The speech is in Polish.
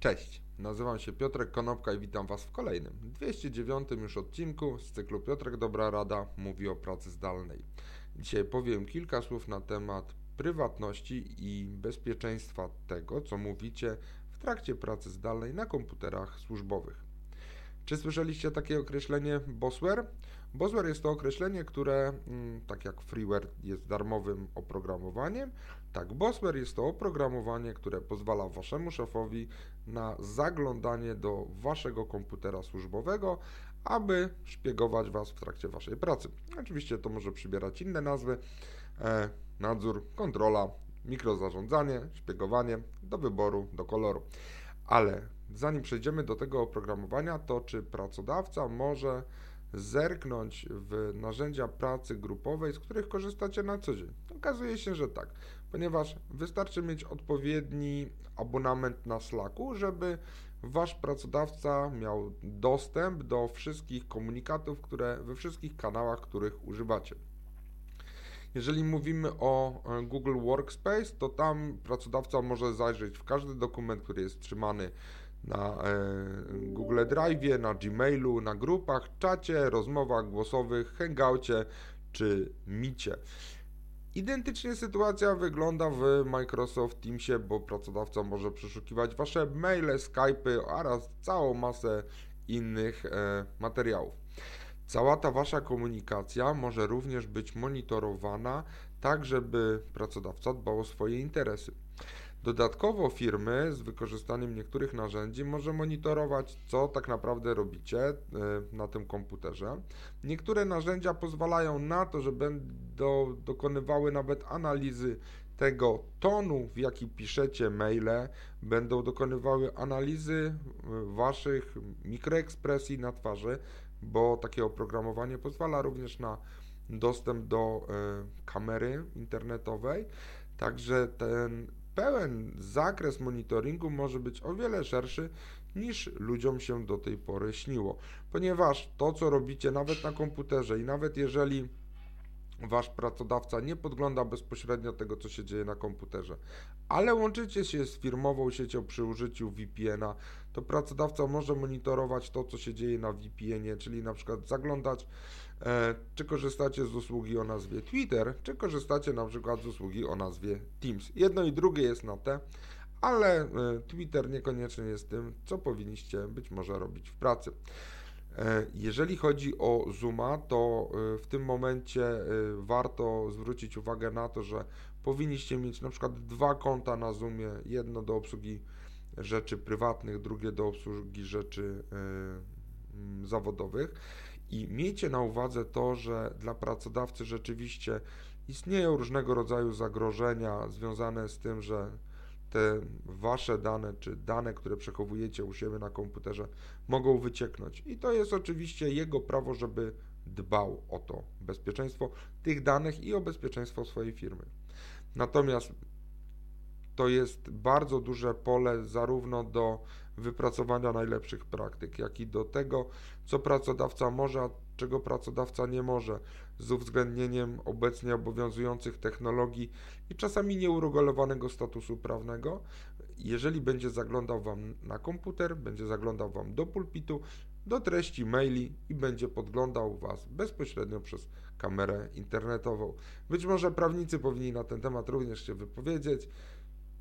Cześć, nazywam się Piotrek Konopka i witam Was w kolejnym, 209 już odcinku z cyklu Piotrek Dobra Rada mówi o pracy zdalnej. Dzisiaj powiem kilka słów na temat prywatności i bezpieczeństwa tego, co mówicie w trakcie pracy zdalnej na komputerach służbowych. Czy słyszeliście takie określenie Bossware? Bossware jest to określenie, które, mm, tak jak freeware jest darmowym oprogramowaniem, tak Bossware jest to oprogramowanie, które pozwala waszemu szefowi na zaglądanie do waszego komputera służbowego, aby szpiegować was w trakcie waszej pracy. Oczywiście to może przybierać inne nazwy: e, nadzór, kontrola, mikrozarządzanie, szpiegowanie, do wyboru, do koloru. Ale zanim przejdziemy do tego oprogramowania, to czy pracodawca może zerknąć w narzędzia pracy grupowej, z których korzystacie na co dzień? Okazuje się, że tak, ponieważ wystarczy mieć odpowiedni abonament na Slacku, żeby wasz pracodawca miał dostęp do wszystkich komunikatów, które we wszystkich kanałach, których używacie. Jeżeli mówimy o e, Google Workspace, to tam pracodawca może zajrzeć w każdy dokument, który jest trzymany na e, Google Drive, na Gmailu, na grupach, czacie, rozmowach głosowych, hangoucie czy micie. Identycznie sytuacja wygląda w Microsoft Teamsie, bo pracodawca może przeszukiwać Wasze maile, Skype'y oraz całą masę innych e, materiałów. Cała ta Wasza komunikacja może również być monitorowana tak, żeby pracodawca dbał o swoje interesy. Dodatkowo firmy z wykorzystaniem niektórych narzędzi może monitorować, co tak naprawdę robicie e, na tym komputerze. Niektóre narzędzia pozwalają na to, że będą dokonywały nawet analizy tego tonu, w jaki piszecie maile, będą dokonywały analizy e, waszych mikroekspresji na twarzy, bo takie oprogramowanie pozwala również na dostęp do y, kamery internetowej. Także ten pełen zakres monitoringu może być o wiele szerszy niż ludziom się do tej pory śniło, ponieważ to, co robicie nawet na komputerze i nawet jeżeli wasz pracodawca nie podgląda bezpośrednio tego, co się dzieje na komputerze, ale łączycie się z firmową siecią przy użyciu VPN-a, to pracodawca może monitorować to, co się dzieje na VPN-ie, czyli na przykład zaglądać, e, czy korzystacie z usługi o nazwie Twitter, czy korzystacie na przykład z usługi o nazwie Teams. Jedno i drugie jest na te, ale e, Twitter niekoniecznie jest tym, co powinniście być może robić w pracy. E, jeżeli chodzi o Zooma, to e, w tym momencie e, warto zwrócić uwagę na to, że powinniście mieć na przykład dwa konta na Zoomie, jedno do obsługi rzeczy prywatnych, drugie do obsługi rzeczy zawodowych. I miejcie na uwadze to, że dla pracodawcy rzeczywiście istnieją różnego rodzaju zagrożenia związane z tym, że te wasze dane, czy dane, które przechowujecie u siebie na komputerze, mogą wycieknąć. I to jest oczywiście jego prawo, żeby dbał o to bezpieczeństwo tych danych i o bezpieczeństwo swojej firmy. Natomiast to jest bardzo duże pole zarówno do wypracowania najlepszych praktyk, jak i do tego, co pracodawca może, a czego pracodawca nie może, z uwzględnieniem obecnie obowiązujących technologii i czasami nieuregulowanego statusu prawnego. Jeżeli będzie zaglądał Wam na komputer, będzie zaglądał Wam do pulpitu, do treści maili i będzie podglądał Was bezpośrednio przez kamerę internetową. Być może prawnicy powinni na ten temat również się wypowiedzieć.